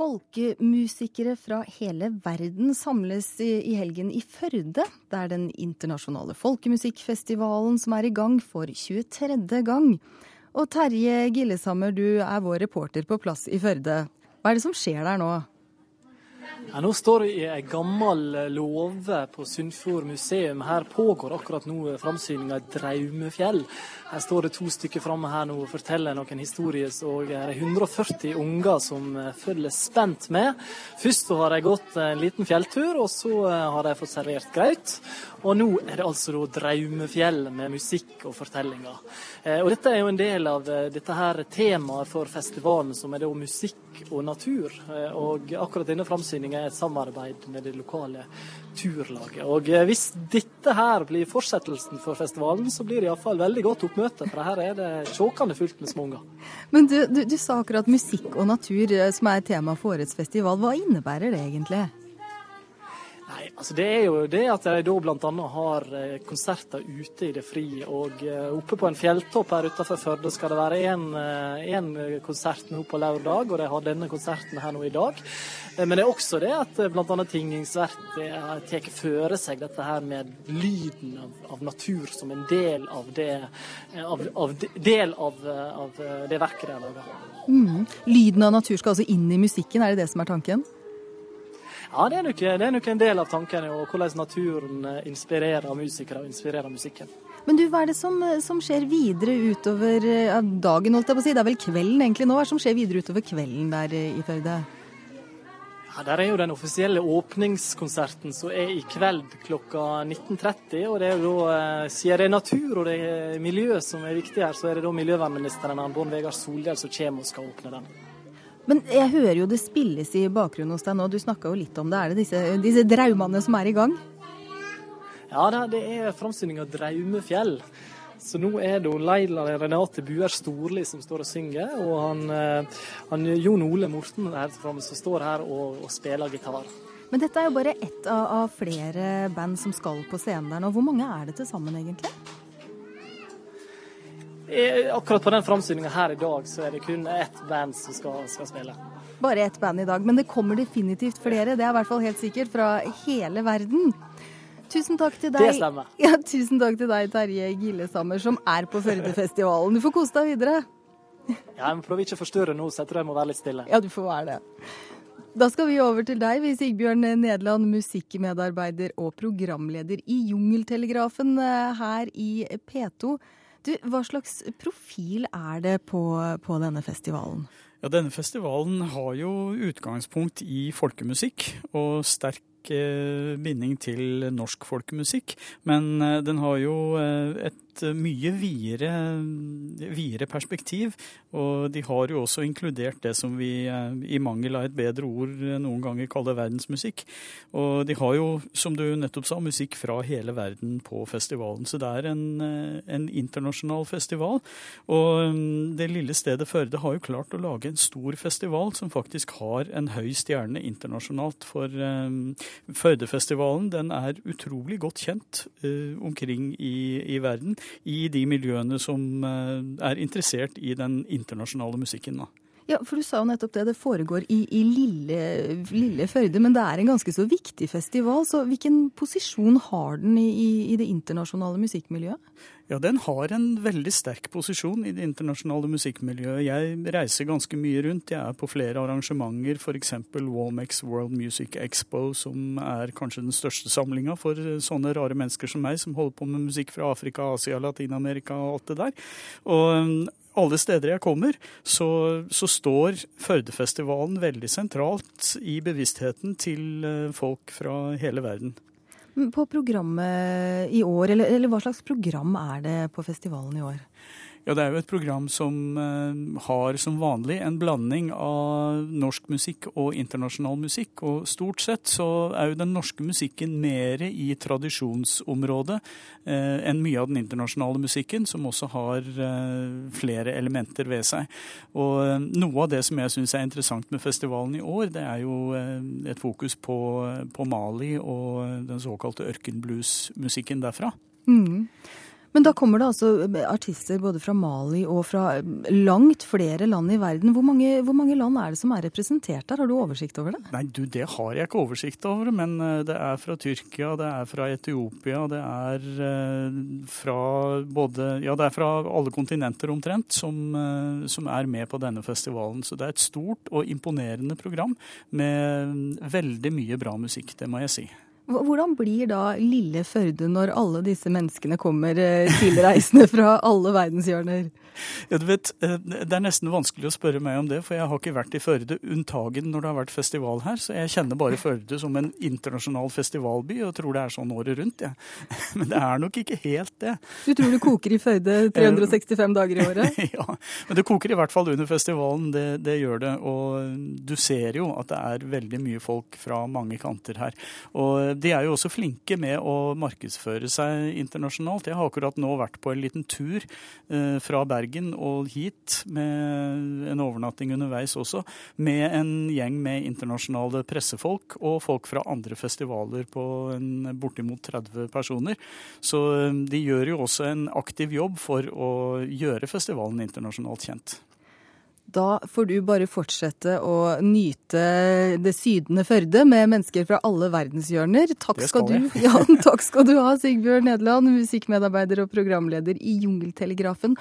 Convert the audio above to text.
Folkemusikere fra hele verden samles i helgen i Førde. Det er den internasjonale folkemusikkfestivalen som er i gang for 23. gang. Og Terje Gillesammer, du er vår reporter på plass i Førde. Hva er det som skjer der nå? Ja, nå står jeg i ei gammel låve på Sunnfjord museum. Her pågår akkurat nå framsyninga av Draumefjell. Her står det to stykker framme her nå og forteller noen historier. Og det er 140 unger som eh, følger spent med. Først så har de gått en liten fjelltur, og så eh, har de fått servert graut. Og nå er det altså da Draumefjell med musikk og fortellinger. Eh, og dette er jo en del av dette her temaet for festivalen, som er da musikk og natur. Og akkurat denne framsyninga er et samarbeid med det lokale turlaget. Og eh, Hvis dette her blir fortsettelsen for festivalen, så blir det iallfall veldig godt oppmøte. For her er det tjåkende fullt med småunger. Men du, du, du sa akkurat musikk og natur eh, som er tema for årets festival. Hva innebærer det egentlig? Nei, altså Det er jo det at de da bl.a. har eh, konserter ute i det frie. Og eh, oppe på en fjelltopp her utenfor Førde skal det være én eh, konsert nå på lørdag, og de har denne konserten her nå i dag. Men det er også det at bl.a. Tingingsverket tar føre seg dette her med lyden av, av, natur som en del av det, av, av, del av, av det verket de har laga. Mm. Lyden av natur skal altså inn i musikken, er det det som er tanken? Ja, det er, nok, det er nok en del av tankene, og hvordan naturen eh, inspirerer musikere og inspirerer musikken. Men du, hva er det som, eh, som skjer videre utover eh, dagen, holdt jeg på å si? Det er vel kvelden egentlig nå? Hva er det som skjer videre utover kvelden der i Førde? Ja, Der er jo den offisielle åpningskonserten som er i kveld klokka 19.30. og det er jo da, Siden det er natur og det er miljø som er viktig her, så er det da miljøvernministeren Bård Vegar Solhjell som kommer og skal åpne den. Men jeg hører jo det spilles i bakgrunnen hos deg nå, du snakka jo litt om det. Er det disse, disse draumene som er i gang? Ja, det er framstilling av Draumefjell. Så nå er det Leila Renate Buer Storli som står og synger, og han, eh, han Jon Ole Morten her framme som står her og, og, spiller gitar. Men dette er jo bare ett av, av flere band som skal på scenen der nå. Hvor mange er det til sammen egentlig? Akkurat på den framsyninga her i dag, så er det kun ett band som skal, skal, spille. Bare ett band i dag, men det kommer definitivt flere. Det er i hvert fall helt sikkert, fra hele verden. Tusen takk til deg. Det stemmer. Ja, tusen takk til deg, Terje Gillesammer, som er på Førdefestivalen. Du får kose deg videre. Ja, jeg må prøve ikke å forstyrre nå, så jeg tror jeg må være litt stille. Ja, du får være det. Da skal vi over til deg, Sigbjørn Nederland, musikkmedarbeider og programleder i Jungeltelegrafen eh, her i P2. Du, hva slags profil er det på, på denne festivalen? Ja, Denne festivalen har jo utgangspunkt i folkemusikk og sterk eh, binding til norsk folkemusikk. Men eh, den har jo et mye videre, videre, perspektiv. Og de har jo også inkludert det som vi eh, i mangel av et bedre ord noen ganger kaller verdensmusikk. Og de har jo, som du nettopp sa, musikk fra hele verden på festivalen. Så det er en, eh, en internasjonal festival. Og mm, det lille stedet Førde har jo klart å lage en stor festival som faktisk har en høy stjerne internasjonalt. For Førdefestivalen den er utrolig godt kjent uh, omkring i, i verden i de miljøene som eh, er interessert i den internasjonale musikken. da. Ja, for du sa jo nettopp det. Det foregår i, i lille, lille, Førde, men det er en ganske så viktig festival. Så hvilken posisjon har den i, i, det internasjonale musikkmiljøet? Ja, den har en veldig sterk posisjon i det internasjonale musikkmiljøet. Jeg reiser ganske mye rundt. Jeg er på flere arrangementer, f.eks. Walmex World Music Expo, som er kanskje den største samlinga for sånne rare mennesker som meg, som holder på med musikk fra Afrika, Asia, Latin-Amerika og alt det der. Og alle steder jeg kommer, så, så står Førdefestivalen veldig sentralt i bevisstheten til eh, folk fra hele verden. På programmet i år, eller, eller hva slags program er det på festivalen i år? Ja, Det er jo et program som eh, har som vanlig en blanding av norsk musikk og internasjonal musikk. Og stort sett så er jo den norske musikken mer i tradisjonsområdet eh, enn mye av den internasjonale musikken, som også har eh, flere elementer ved seg. Og noe av det som jeg syns er interessant med festivalen i år, det er jo et fokus på, på Mali og den såkalte ørkenbluesmusikken derfra. Mm. Men da kommer det altså artister både fra Mali og fra langt flere land i verden. Hvor mange, hvor mange land er det som er representert der? Har du oversikt over det? Nei, du, det har jeg ikke oversikt over. Men eh, det er fra Tyrkia, det er fra Etiopia, det er eh, fra både Ja, det er fra alle kontinenter omtrent som, eh, som er med på denne festivalen. Så det er et stort og imponerende program med veldig mye bra musikk, det må jeg si. Hvordan blir da lille Førde når alle disse menneskene kommer eh, tilreisende fra alle verdenshjørner? Ja, du vet, eh, Det er nesten vanskelig å spørre meg om det, for jeg har ikke vært i Førde unntagen når det har vært festival her. Så jeg kjenner bare Førde som en internasjonal festivalby og tror det er sånn året rundt. Ja. Men det er nok ikke helt det. Du tror det koker i Førde 365 dager i året? ja, men det koker i hvert fall under festivalen. Det, det gjør det. Og du ser jo at det er veldig mye folk fra mange kanter her. Og de er jo også flinke med å markedsføre seg internasjonalt. Jeg har akkurat nå vært på en liten tur eh, fra Bergen og hit, med en overnatting underveis også, med en gjeng med internasjonale pressefolk og folk fra andre festivaler på en bortimot 30 personer. Så eh, de gjør jo også en aktiv jobb for å gjøre festivalen internasjonalt kjent. Da får du bare fortsette å nyte det sydende Førde med mennesker fra alle verdenshjørner. Takk skal, du, ja, takk skal du ha, Sigbjørn Nederland, musikkmedarbeider og programleder i Jungeltelegrafen.